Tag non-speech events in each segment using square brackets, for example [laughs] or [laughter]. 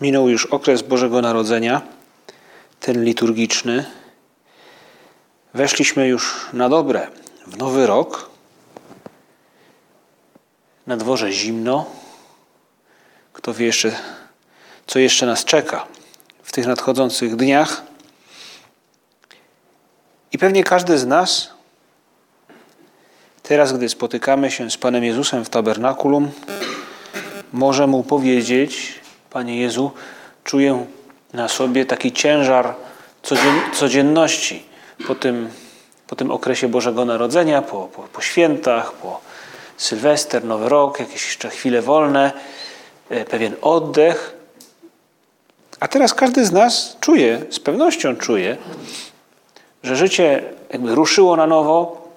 Minął już okres Bożego Narodzenia, ten liturgiczny. Weszliśmy już na dobre w nowy rok. Na dworze zimno. Kto wie jeszcze, co jeszcze nas czeka w tych nadchodzących dniach. I pewnie każdy z nas, teraz, gdy spotykamy się z Panem Jezusem w tabernakulum, może mu powiedzieć, Panie Jezu, czuję na sobie taki ciężar codzienności po tym, po tym okresie Bożego Narodzenia, po, po, po świętach, po Sylwester, Nowy Rok, jakieś jeszcze chwile wolne, e, pewien oddech. A teraz każdy z nas czuje, z pewnością czuje, że życie jakby ruszyło na nowo,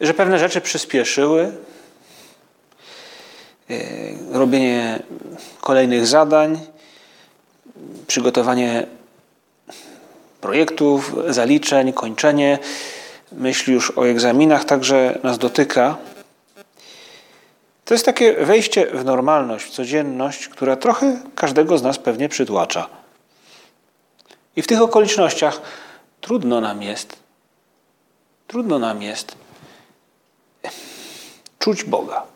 że pewne rzeczy przyspieszyły, robienie kolejnych zadań, przygotowanie projektów, zaliczeń, kończenie, myśl już o egzaminach także nas dotyka. To jest takie wejście w normalność, w codzienność, która trochę każdego z nas pewnie przytłacza. I w tych okolicznościach trudno nam jest, trudno nam jest czuć Boga.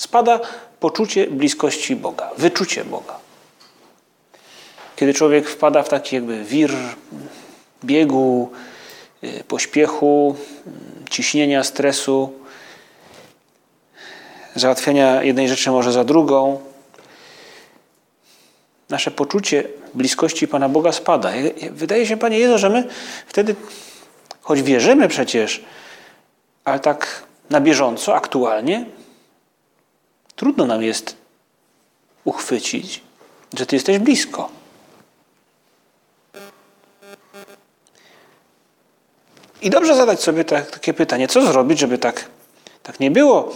Spada poczucie bliskości Boga, wyczucie Boga. Kiedy człowiek wpada w taki jakby wir biegu, y, pośpiechu, ciśnienia, stresu, załatwiania jednej rzeczy może za drugą, nasze poczucie bliskości Pana Boga spada. Wydaje się, Panie Jezu, że my wtedy, choć wierzymy przecież, ale tak na bieżąco, aktualnie, trudno nam jest uchwycić, że Ty jesteś blisko. I dobrze zadać sobie tak, takie pytanie, co zrobić, żeby tak, tak nie było?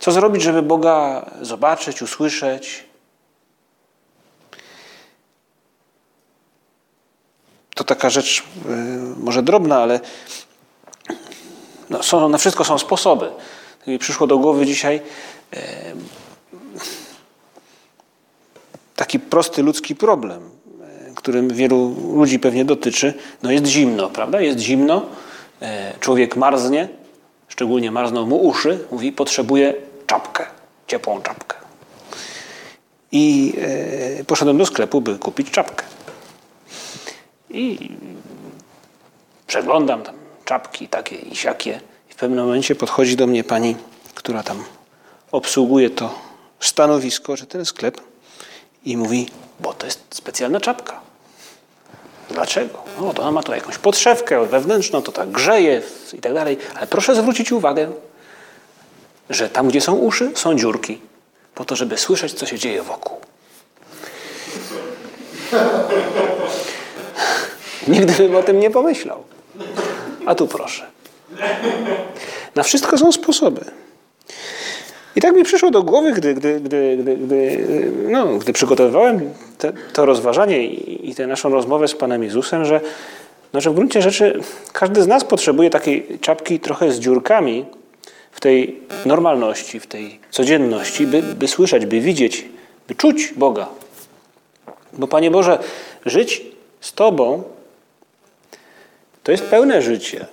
Co zrobić, żeby Boga zobaczyć, usłyszeć? To taka rzecz yy, może drobna, ale no, są, na wszystko są sposoby. Mi przyszło do głowy dzisiaj taki prosty ludzki problem którym wielu ludzi pewnie dotyczy, no jest zimno, prawda? Jest zimno, e, człowiek marznie, szczególnie marzną mu uszy, mówi, potrzebuje czapkę, ciepłą czapkę. I e, poszedłem do sklepu, by kupić czapkę. I przeglądam tam czapki takie i siakie. Pewnym momencie podchodzi do mnie pani, która tam obsługuje to stanowisko, że ten sklep i mówi, bo to jest specjalna czapka. Dlaczego? No to ona ma tu jakąś podszewkę wewnętrzną, to tak grzeje i tak dalej. Ale proszę zwrócić uwagę, że tam, gdzie są uszy, są dziurki. Po to, żeby słyszeć, co się dzieje wokół. [laughs] Nigdy bym o tym nie pomyślał. A tu proszę. Na wszystko są sposoby. I tak mi przyszło do głowy, gdy, gdy, gdy, gdy, gdy, no, gdy przygotowywałem te, to rozważanie i, i tę naszą rozmowę z Panem Jezusem, że, no, że w gruncie rzeczy każdy z nas potrzebuje takiej czapki trochę z dziurkami w tej normalności, w tej codzienności, by, by słyszeć, by widzieć, by czuć Boga. Bo Panie Boże, żyć z Tobą to jest pełne życie.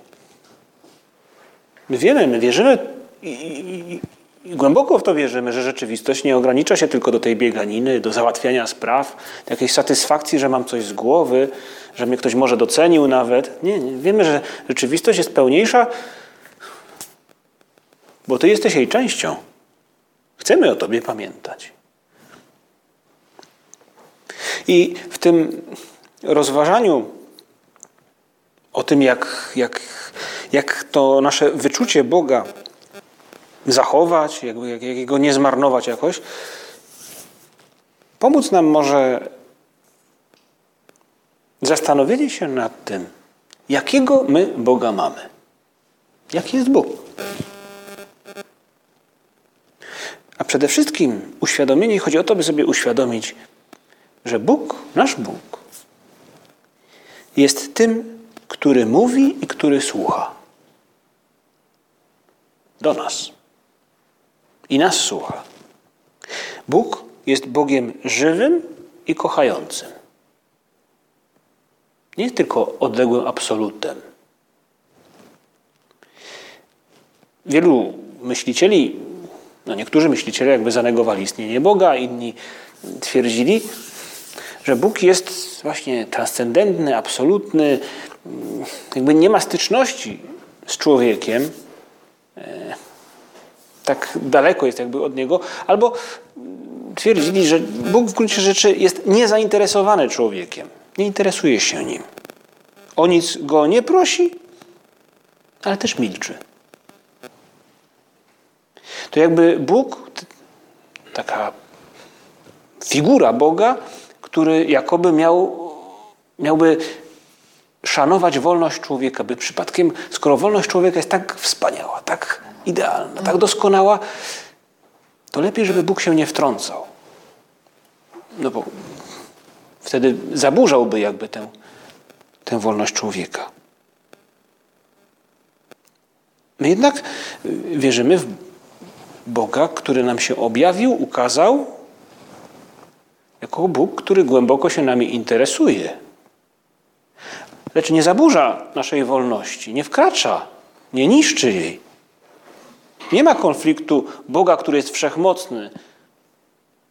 My wiemy, my wierzymy i, i, i głęboko w to wierzymy, że rzeczywistość nie ogranicza się tylko do tej bieganiny, do załatwiania spraw, do jakiejś satysfakcji, że mam coś z głowy, że mnie ktoś może docenił nawet. Nie, nie. Wiemy, że rzeczywistość jest pełniejsza, bo Ty jesteś jej częścią. Chcemy o Tobie pamiętać. I w tym rozważaniu o tym, jak, jak, jak to nasze wyczucie Boga zachować, jakby, jak, jak go nie zmarnować jakoś, pomóc nam może zastanowienie się nad tym, jakiego my Boga mamy. Jaki jest Bóg? A przede wszystkim uświadomienie, chodzi o to, by sobie uświadomić, że Bóg, nasz Bóg, jest tym, który mówi i który słucha. Do nas. I nas słucha. Bóg jest Bogiem żywym i kochającym. Nie tylko odległym absolutem. Wielu myślicieli, no niektórzy myśliciele jakby zanegowali istnienie Boga, inni twierdzili, że Bóg jest właśnie transcendentny, absolutny, jakby nie ma styczności z człowiekiem, e, tak daleko jest jakby od niego, albo twierdzili, że Bóg w gruncie rzeczy jest niezainteresowany człowiekiem, nie interesuje się nim. O nic go nie prosi, ale też milczy. To jakby Bóg, taka figura Boga, który jakoby miał, miałby szanować wolność człowieka, by przypadkiem, skoro wolność człowieka jest tak wspaniała, tak idealna, tak doskonała, to lepiej, żeby Bóg się nie wtrącał. No bo wtedy zaburzałby jakby tę, tę wolność człowieka. My jednak wierzymy w Boga, który nam się objawił, ukazał, jako Bóg, który głęboko się nami interesuje. Lecz nie zaburza naszej wolności, nie wkracza, nie niszczy jej. Nie ma konfliktu Boga, który jest wszechmocny.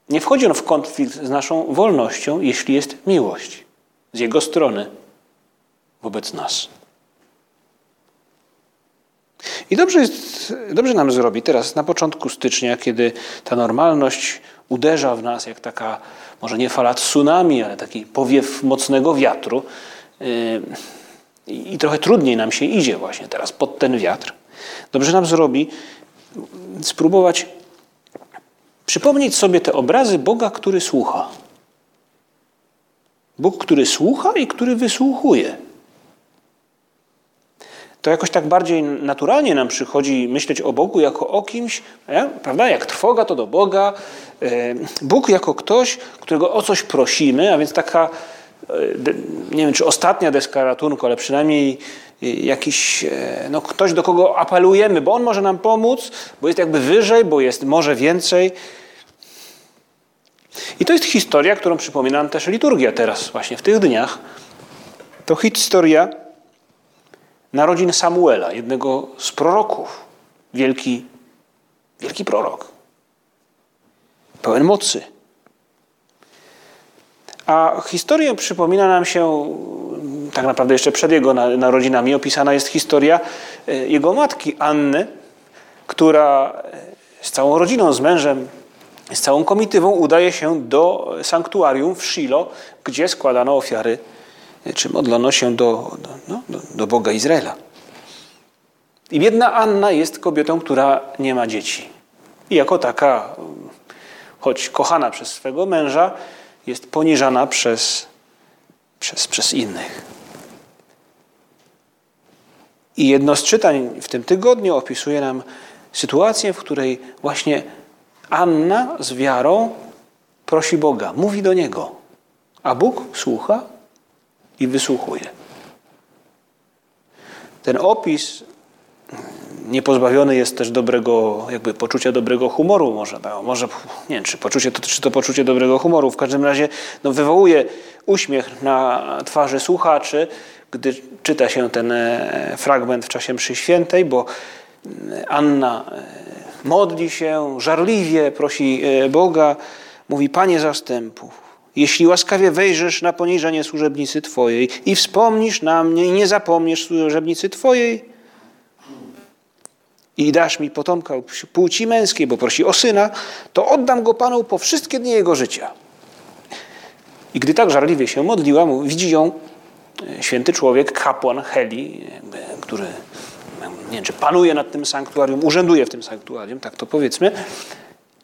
Nie wchodzi on w konflikt z naszą wolnością, jeśli jest miłość z Jego strony wobec nas. I dobrze, jest, dobrze nam zrobi teraz na początku stycznia, kiedy ta normalność uderza w nas jak taka, może nie fala tsunami, ale taki powiew mocnego wiatru. Yy, I trochę trudniej nam się idzie właśnie teraz pod ten wiatr. Dobrze nam zrobi spróbować przypomnieć sobie te obrazy Boga, który słucha. Bóg, który słucha i który wysłuchuje to jakoś tak bardziej naturalnie nam przychodzi myśleć o Bogu jako o kimś, nie? prawda? Jak trwoga to do Boga. E, Bóg jako ktoś, którego o coś prosimy, a więc taka, e, nie wiem czy ostatnia deska ratunku, ale przynajmniej e, jakiś, no ktoś do kogo apelujemy, bo on może nam pomóc, bo jest jakby wyżej, bo jest może więcej. I to jest historia, którą przypomina nam też liturgia teraz, właśnie w tych dniach. To historia narodzin Samuela, jednego z proroków. Wielki, wielki prorok. Pełen mocy. A historię przypomina nam się, tak naprawdę jeszcze przed jego narodzinami, opisana jest historia e, jego matki Anny, która z całą rodziną, z mężem, z całą komitywą udaje się do sanktuarium w Shilo, gdzie składano ofiary czy modlono się do, no, do Boga Izraela. I biedna Anna jest kobietą, która nie ma dzieci. I jako taka, choć kochana przez swego męża, jest poniżana przez, przez, przez innych. I jedno z czytań w tym tygodniu opisuje nam sytuację, w której właśnie Anna z wiarą prosi Boga, mówi do Niego, a Bóg słucha i wysłuchuje. Ten opis niepozbawiony jest też dobrego, jakby poczucia dobrego humoru, może, no, może nie wiem, czy, poczucie, to, czy to poczucie dobrego humoru, w każdym razie no, wywołuje uśmiech na twarzy słuchaczy, gdy czyta się ten e, fragment w czasie mszy świętej, bo e, Anna e, modli się żarliwie, prosi Boga, mówi, Panie zastępów, jeśli łaskawie wejrzysz na poniżenie służebnicy Twojej i wspomnisz na mnie i nie zapomniesz służebnicy Twojej i dasz mi potomka płci męskiej, bo prosi o syna, to oddam go Panu po wszystkie dni jego życia. I gdy tak żarliwie się modliła, widzi ją e, święty człowiek, kapłan Heli, który nie wiem, czy panuje nad tym sanktuarium, urzęduje w tym sanktuarium, tak to powiedzmy,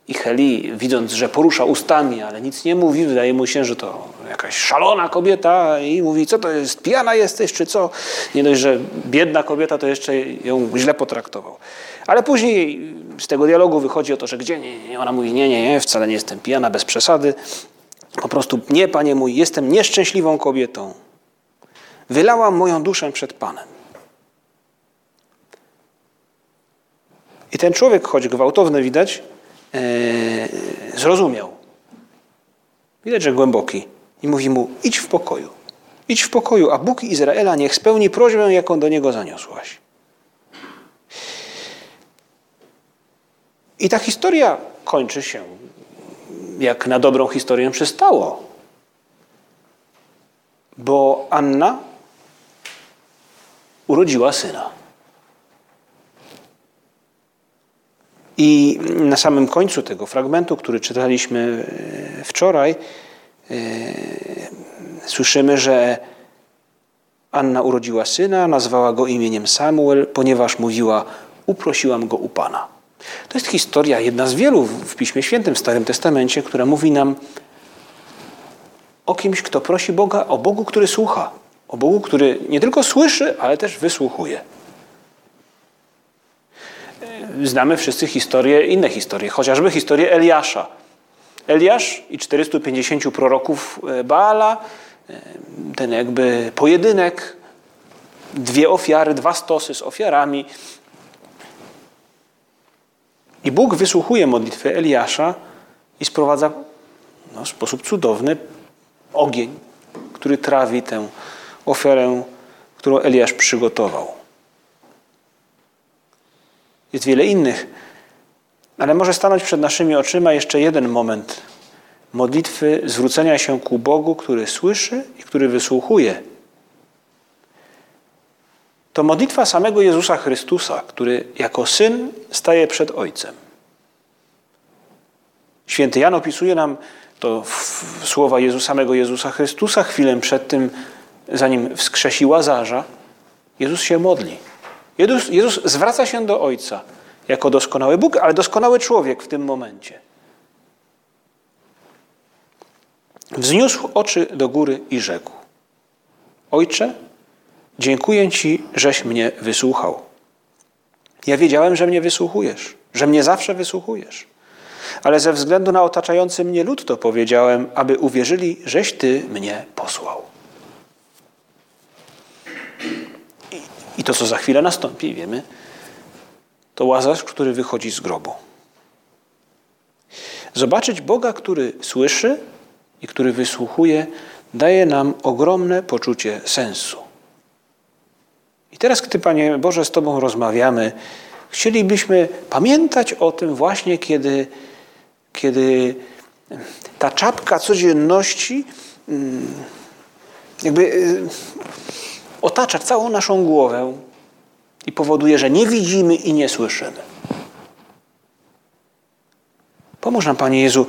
I Heli, widząc, że porusza ustami, ale nic nie mówi, wydaje mu się, że to jakaś szalona kobieta i mówi, co to jest, pijana jesteś, czy co? Nie dość, że biedna kobieta, to jeszcze ją źle potraktował. Ale później z tego dialogu wychodzi o to, że gdzie? Nie, nie. Ona mówi, nie, nie, nie, wcale nie jestem pijana, bez przesady. Po prostu, nie, panie mój, jestem nieszczęśliwą kobietą. Wylałam moją duszę przed Panem. I ten człowiek, choć gwałtowny widać, zrozumiał. Widać, że głęboki. I mówi mu, idź w pokoju. Idź w pokoju, a Bóg Izraela niech spełni prośbę, jaką do niego zaniosłaś. I ta historia kończy się, jak na dobrą historię przystało. Bo Anna urodziła syna. I na samym końcu tego fragmentu, który czytaliśmy e, wczoraj, e, słyszymy, że Anna urodziła syna, nazwała go imieniem Samuel, ponieważ mówiła: Uprosiłam go u Pana. To jest historia, jedna z wielu w Piśmie Świętym, w Starym Testamencie, która mówi nam o kimś, kto prosi Boga, o Bogu, który słucha, o Bogu, który nie tylko słyszy, ale też wysłuchuje. Znamy wszyscy historie, inne historie, chociażby historię Eliasza. Eliasz i 450 proroków e, Baala, e, ten jakby pojedynek, dwie ofiary, dwa stosy z ofiarami, i Bóg wysłuchuje modlitwy Eliasza i sprowadza no, w sposób cudowny ogień, który trawi tę ofiarę, którą Eliasz przygotował. Jest wiele innych, ale może stanąć przed naszymi oczyma jeszcze jeden moment modlitwy zwrócenia się ku Bogu, który słyszy i który wysłuchuje to modlitwa samego Jezusa Chrystusa, który jako syn staje przed Ojcem. Święty Jan opisuje nam to słowa Jezu, samego Jezusa Chrystusa chwilę przed tym, zanim wskrzesi Łazarza. Jezus się modli. Jezus, Jezus zwraca się do Ojca jako doskonały Bóg, ale doskonały człowiek w tym momencie. Wzniósł oczy do góry i rzekł: Ojcze, Dziękuję Ci, żeś mnie wysłuchał. Ja wiedziałem, że mnie wysłuchujesz, że mnie zawsze wysłuchujesz. Ale ze względu na otaczający mnie lud to powiedziałem, aby uwierzyli, żeś Ty mnie posłał. To, co za chwilę nastąpi, wiemy, to łazarz, który wychodzi z grobu. Zobaczyć Boga, który słyszy i który wysłuchuje, daje nam ogromne poczucie sensu. I teraz, gdy Panie Boże z Tobą rozmawiamy, chcielibyśmy pamiętać o tym właśnie, kiedy, kiedy ta czapka codzienności mm, jakby y, otacza całą naszą głowę i powoduje, że nie widzimy i nie słyszymy. Pomóż nam, Panie Jezu,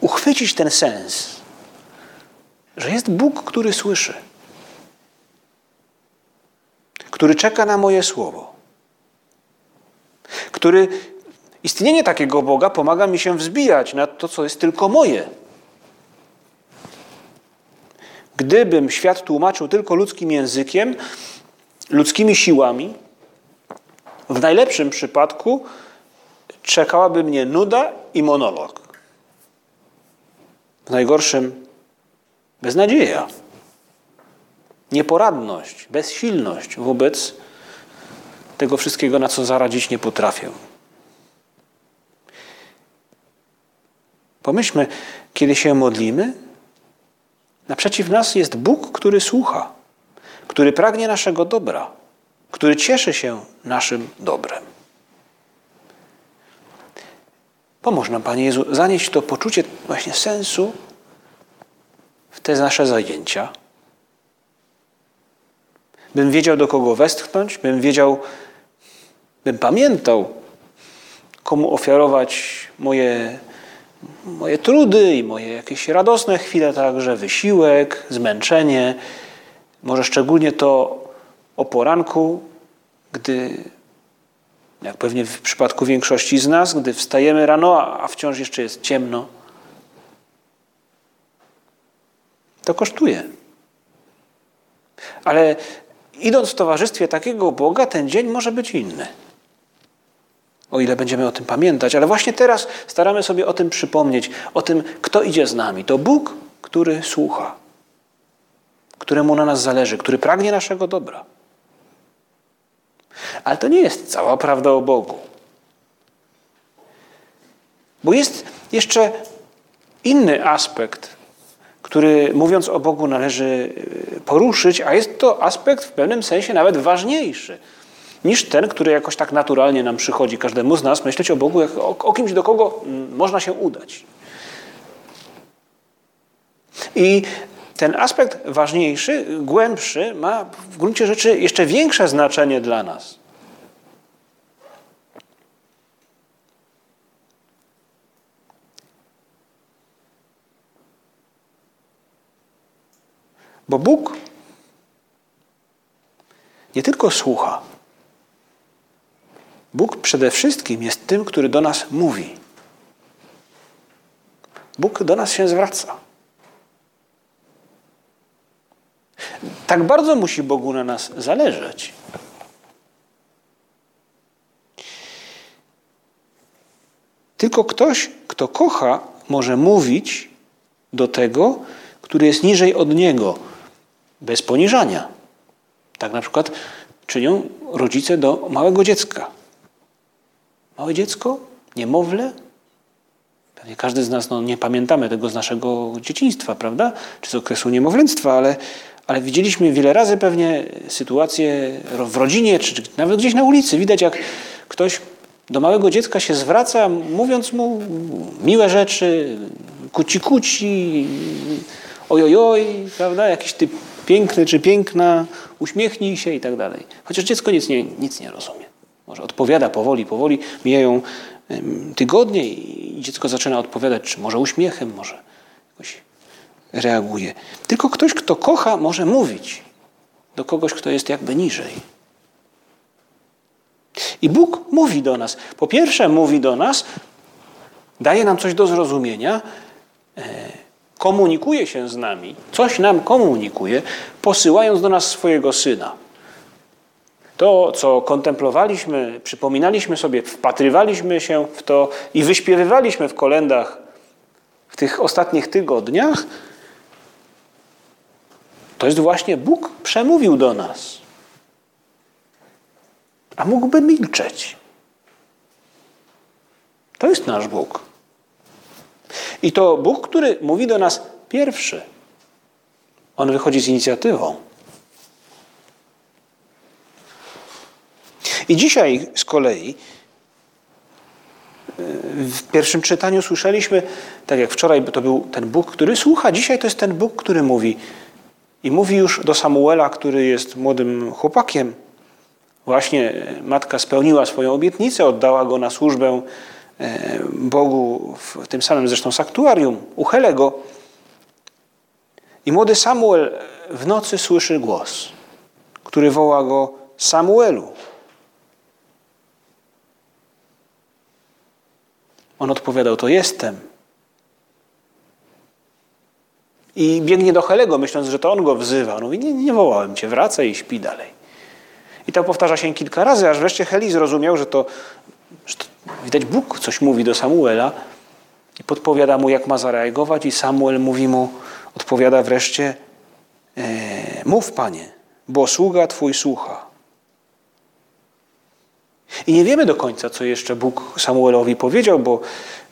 uchwycić ten sens, że jest Bóg, który słyszy który czeka na moje słowo, który istnienie takiego Boga pomaga mi się wzbijać nad to, co jest tylko moje. Gdybym świat tłumaczył tylko ludzkim językiem, ludzkimi siłami, w najlepszym przypadku czekałaby mnie nuda i monolog. W najgorszym beznadzieja nieporadność, bezsilność wobec tego wszystkiego, na co zaradzić nie potrafię. Pomyślmy, kiedy się modlimy, naprzeciw nas jest Bóg, który słucha, który pragnie naszego dobra, który cieszy się naszym dobrem. Pomóż nam, Panie Jezu, zanieść to poczucie właśnie sensu w te nasze zajęcia bym wiedział, do kogo westchnąć, bym wiedział, bym pamiętał, komu ofiarować moje, moje trudy i moje jakieś radosne chwile, także wysiłek, zmęczenie. Może szczególnie to o poranku, gdy Jak pewnie w przypadku większości z nas, gdy wstajemy rano, a wciąż jeszcze jest ciemno, to kosztuje. Ale idąc w towarzystwie takiego Boga, ten dzień może być inny. O ile będziemy o tym pamiętać, ale właśnie teraz staramy sobie o tym przypomnieć, o tym, kto idzie z nami. To Bóg, który słucha, któremu na nas zależy, który pragnie naszego dobra. Ale to nie jest cała prawda o Bogu. Bo jest jeszcze inny aspekt, który mówiąc o Bogu należy poruszyć, a jest to aspekt w pewnym sensie nawet ważniejszy niż ten, który jakoś tak naturalnie nam przychodzi każdemu z nas, myśleć o Bogu jak o, o kimś, do kogo mm, można się udać. I ten aspekt ważniejszy, głębszy, ma w gruncie rzeczy jeszcze większe znaczenie dla nas. Bo Bóg nie tylko słucha, Bóg przede wszystkim jest tym, który do nas mówi. Bóg do nas się zwraca. Tak bardzo musi Bogu na nas zależeć. Tylko ktoś, kto kocha, może mówić do tego, który jest niżej od niego, bez poniżania. Tak na przykład czynią rodzice do małego dziecka. Małe dziecko, niemowlę. Pewnie każdy z nas no, nie pamiętamy tego z naszego dzieciństwa, prawda? Czy z okresu niemowlęctwa, ale, ale widzieliśmy wiele razy pewnie sytuacje w rodzinie, czy nawet gdzieś na ulicy. Widać, jak ktoś do małego dziecka się zwraca, mówiąc mu miłe rzeczy, kuci kuci, ojojoj, prawda? Jakiś typ piękny czy piękna, uśmiechnij się i tak dalej. Chociaż dziecko nic nie, nic nie rozumie. Może odpowiada powoli, powoli, mijają tygodnie i dziecko zaczyna odpowiadać, czy może uśmiechem, może jakoś reaguje. Tylko ktoś, kto kocha, może mówić do kogoś, kto jest jakby niżej. I Bóg mówi do nas. Po pierwsze, mówi do nas, daje nam coś do zrozumienia, e, komunikuje się z nami, coś nam komunikuje, posyłając do nas swojego syna. To, co kontemplowaliśmy, przypominaliśmy sobie, wpatrywaliśmy się w to i wyśpiewywaliśmy w kolendach w tych ostatnich tygodniach, to jest właśnie Bóg przemówił do nas. A mógłby milczeć. To jest nasz Bóg. I to Bóg, który mówi do nas pierwszy. On wychodzi z inicjatywą. I dzisiaj z kolei y, w pierwszym czytaniu słyszeliśmy, tak jak wczoraj to był ten Bóg, który słucha, dzisiaj to jest ten Bóg, który mówi. I mówi już do Samuela, który jest młodym chłopakiem. Właśnie matka spełniła swoją obietnicę, oddała go na służbę e, Bogu w tym samym zresztą saktuarium, u Helego. I młody Samuel w nocy słyszy głos, który woła go Samuelu. On odpowiadał, to jestem. I biegnie do Helego, myśląc, że to on go wzywa. On mówi, nie, nie wołałem cię, wracaj i śpi dalej. I to powtarza się kilka razy, aż wreszcie Heli zrozumiał, że to, że to widać Bóg coś mówi do Samuela i podpowiada mu, jak ma zareagować i Samuel mówi mu, odpowiada wreszcie, e, mów Panie, bo sługa Twój słucha. I nie wiemy do końca, co jeszcze Bóg Samuelowi powiedział, bo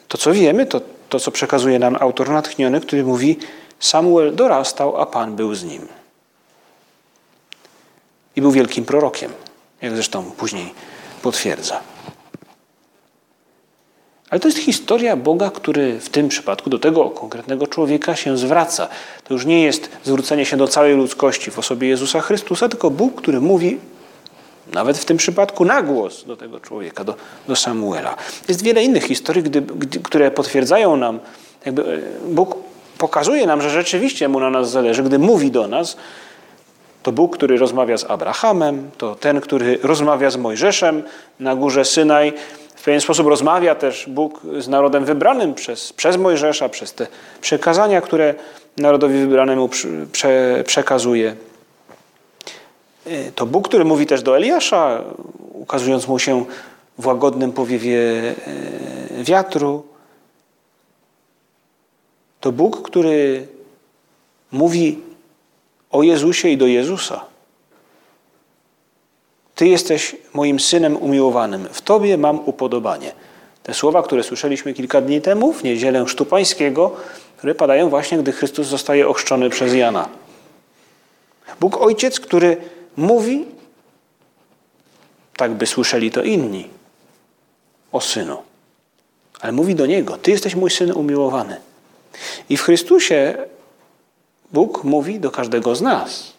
to, co wiemy, to to, co przekazuje nam autor natchniony, który mówi: Samuel dorastał, a Pan był z nim. I był wielkim prorokiem, jak zresztą później potwierdza. Ale to jest historia Boga, który w tym przypadku do tego konkretnego człowieka się zwraca. To już nie jest zwrócenie się do całej ludzkości w osobie Jezusa Chrystusa, tylko Bóg, który mówi nawet w tym przypadku na głos do tego człowieka, do, do Samuela. Jest wiele innych historii, gdy, gdy, które potwierdzają nam, jakby e, Bóg pokazuje nam, że rzeczywiście mu na nas zależy, gdy mówi do nas. To Bóg, który rozmawia z Abrahamem, to ten, który rozmawia z Mojżeszem na górze Synaj. W pewien sposób rozmawia też Bóg z narodem wybranym przez, przez Mojżesza, przez te przekazania, które narodowi wybranemu prze, przekazuje. To Bóg, który mówi też do Eliasza, ukazując mu się w łagodnym powiewie e, wiatru. To Bóg, który mówi o Jezusie i do Jezusa. Ty jesteś moim synem umiłowanym, w Tobie mam upodobanie. Te słowa, które słyszeliśmy kilka dni temu w niedzielę Sztupańskiego, które padają właśnie, gdy Chrystus zostaje ochrzczony przez Jana. Bóg Ojciec, który mówi, tak by słyszeli to inni, o Synu. Ale mówi do Niego, Ty jesteś mój Syn umiłowany. I w Chrystusie Bóg mówi do każdego z nas.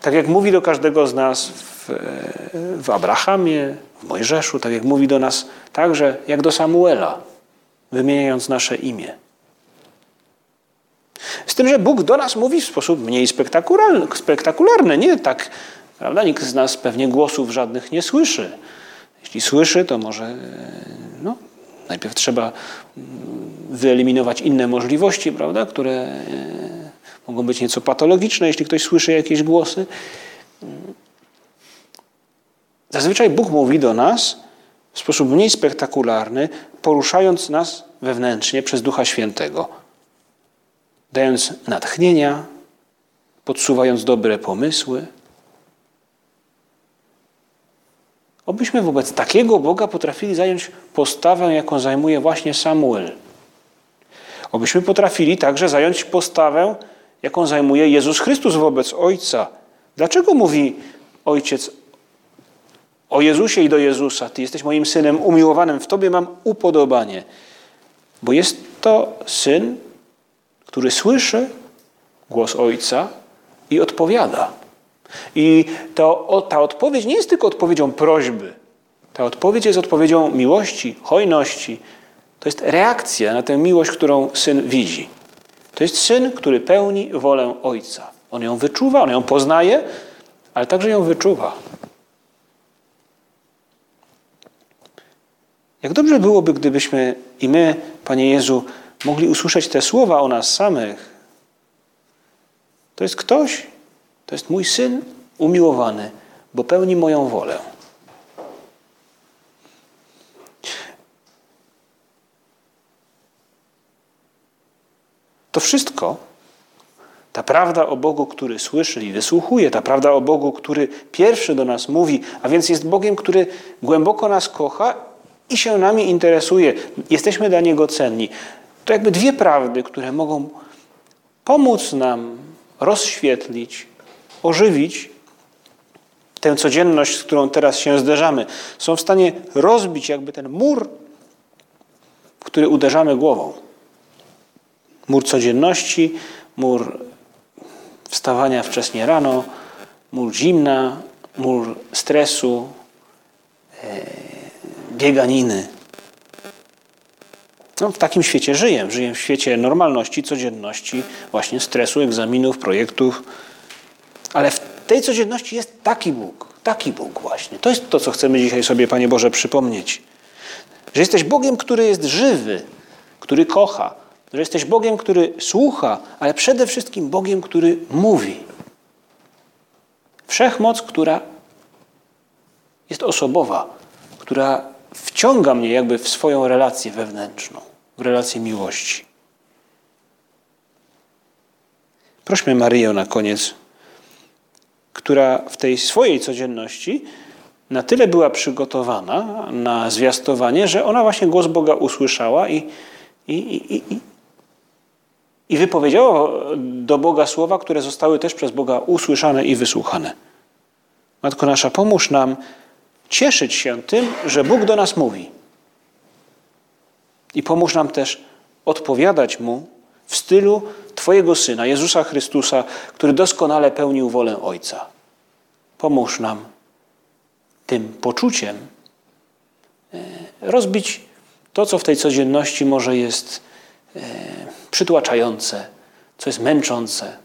Tak jak mówi do każdego z nas w, w Abrahamie, w Mojżeszu, tak jak mówi do nas także jak do Samuela, wymieniając nasze imię. Z tym, że Bóg do nas mówi w sposób mniej spektakularny, nie tak, prawda? Nikt z nas pewnie głosów żadnych nie słyszy. Jeśli słyszy, to może no, najpierw trzeba wyeliminować inne możliwości, prawda, które e, mogą być nieco patologiczne, jeśli ktoś słyszy jakieś głosy. Zazwyczaj Bóg mówi do nas w sposób mniej spektakularny, poruszając nas wewnętrznie przez Ducha Świętego, dając natchnienia, podsuwając dobre pomysły. Obyśmy wobec takiego Boga potrafili zająć postawę, jaką zajmuje właśnie Samuel. Obyśmy potrafili także zająć postawę, jaką zajmuje Jezus Chrystus wobec Ojca. Dlaczego mówi Ojciec o Jezusie i do Jezusa? Ty jesteś moim synem umiłowanym, w Tobie mam upodobanie. Bo jest to syn, który słyszy głos Ojca i odpowiada. I to, ta odpowiedź nie jest tylko odpowiedzią prośby. Ta odpowiedź jest odpowiedzią miłości, hojności. To jest reakcja na tę miłość, którą syn widzi. To jest syn, który pełni wolę ojca. On ją wyczuwa, on ją poznaje, ale także ją wyczuwa. Jak dobrze byłoby, gdybyśmy i my, Panie Jezu, mogli usłyszeć te słowa o nas samych. To jest ktoś, to jest mój syn umiłowany, bo pełni moją wolę. To wszystko, ta prawda o Bogu, który słyszy i wysłuchuje, ta prawda o Bogu, który pierwszy do nas mówi, a więc jest Bogiem, który głęboko nas kocha i się nami interesuje. Jesteśmy dla Niego cenni. To jakby dwie prawdy, które mogą pomóc nam rozświetlić, ożywić tę codzienność, z którą teraz się zderzamy. Są w stanie rozbić jakby ten mur, w który uderzamy głową. Mur codzienności, mur wstawania wcześnie rano, mur zimna, mur stresu, e, bieganiny. No, w takim świecie żyję. Żyję w świecie normalności, codzienności, właśnie stresu, egzaminów, projektów. Ale w tej codzienności jest taki Bóg, taki Bóg właśnie. To jest to, co chcemy dzisiaj sobie, Panie Boże, przypomnieć. Że jesteś Bogiem, który jest żywy, który kocha, że jesteś Bogiem, który słucha, ale przede wszystkim Bogiem, który mówi. Wszechmoc, która jest osobowa, która wciąga mnie jakby w swoją relację wewnętrzną, w relację miłości. Prośmy Maryję na koniec, która w tej swojej codzienności na tyle była przygotowana na zwiastowanie, że ona właśnie głos Boga usłyszała i, i, i, i, i wypowiedziała do Boga słowa, które zostały też przez Boga usłyszane i wysłuchane. Matko nasza, pomóż nam cieszyć się tym, że Bóg do nas mówi. I pomóż nam też odpowiadać Mu w stylu Twojego Syna, Jezusa Chrystusa, który doskonale pełnił wolę Ojca. Pomóż nam tym poczuciem e, rozbić to, co w tej codzienności może jest e, przytłaczające, co jest męczące.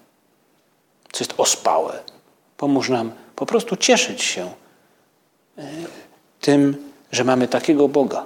co jest ospałe. Pomóż nam po prostu cieszyć się e, tym, że mamy takiego Boga,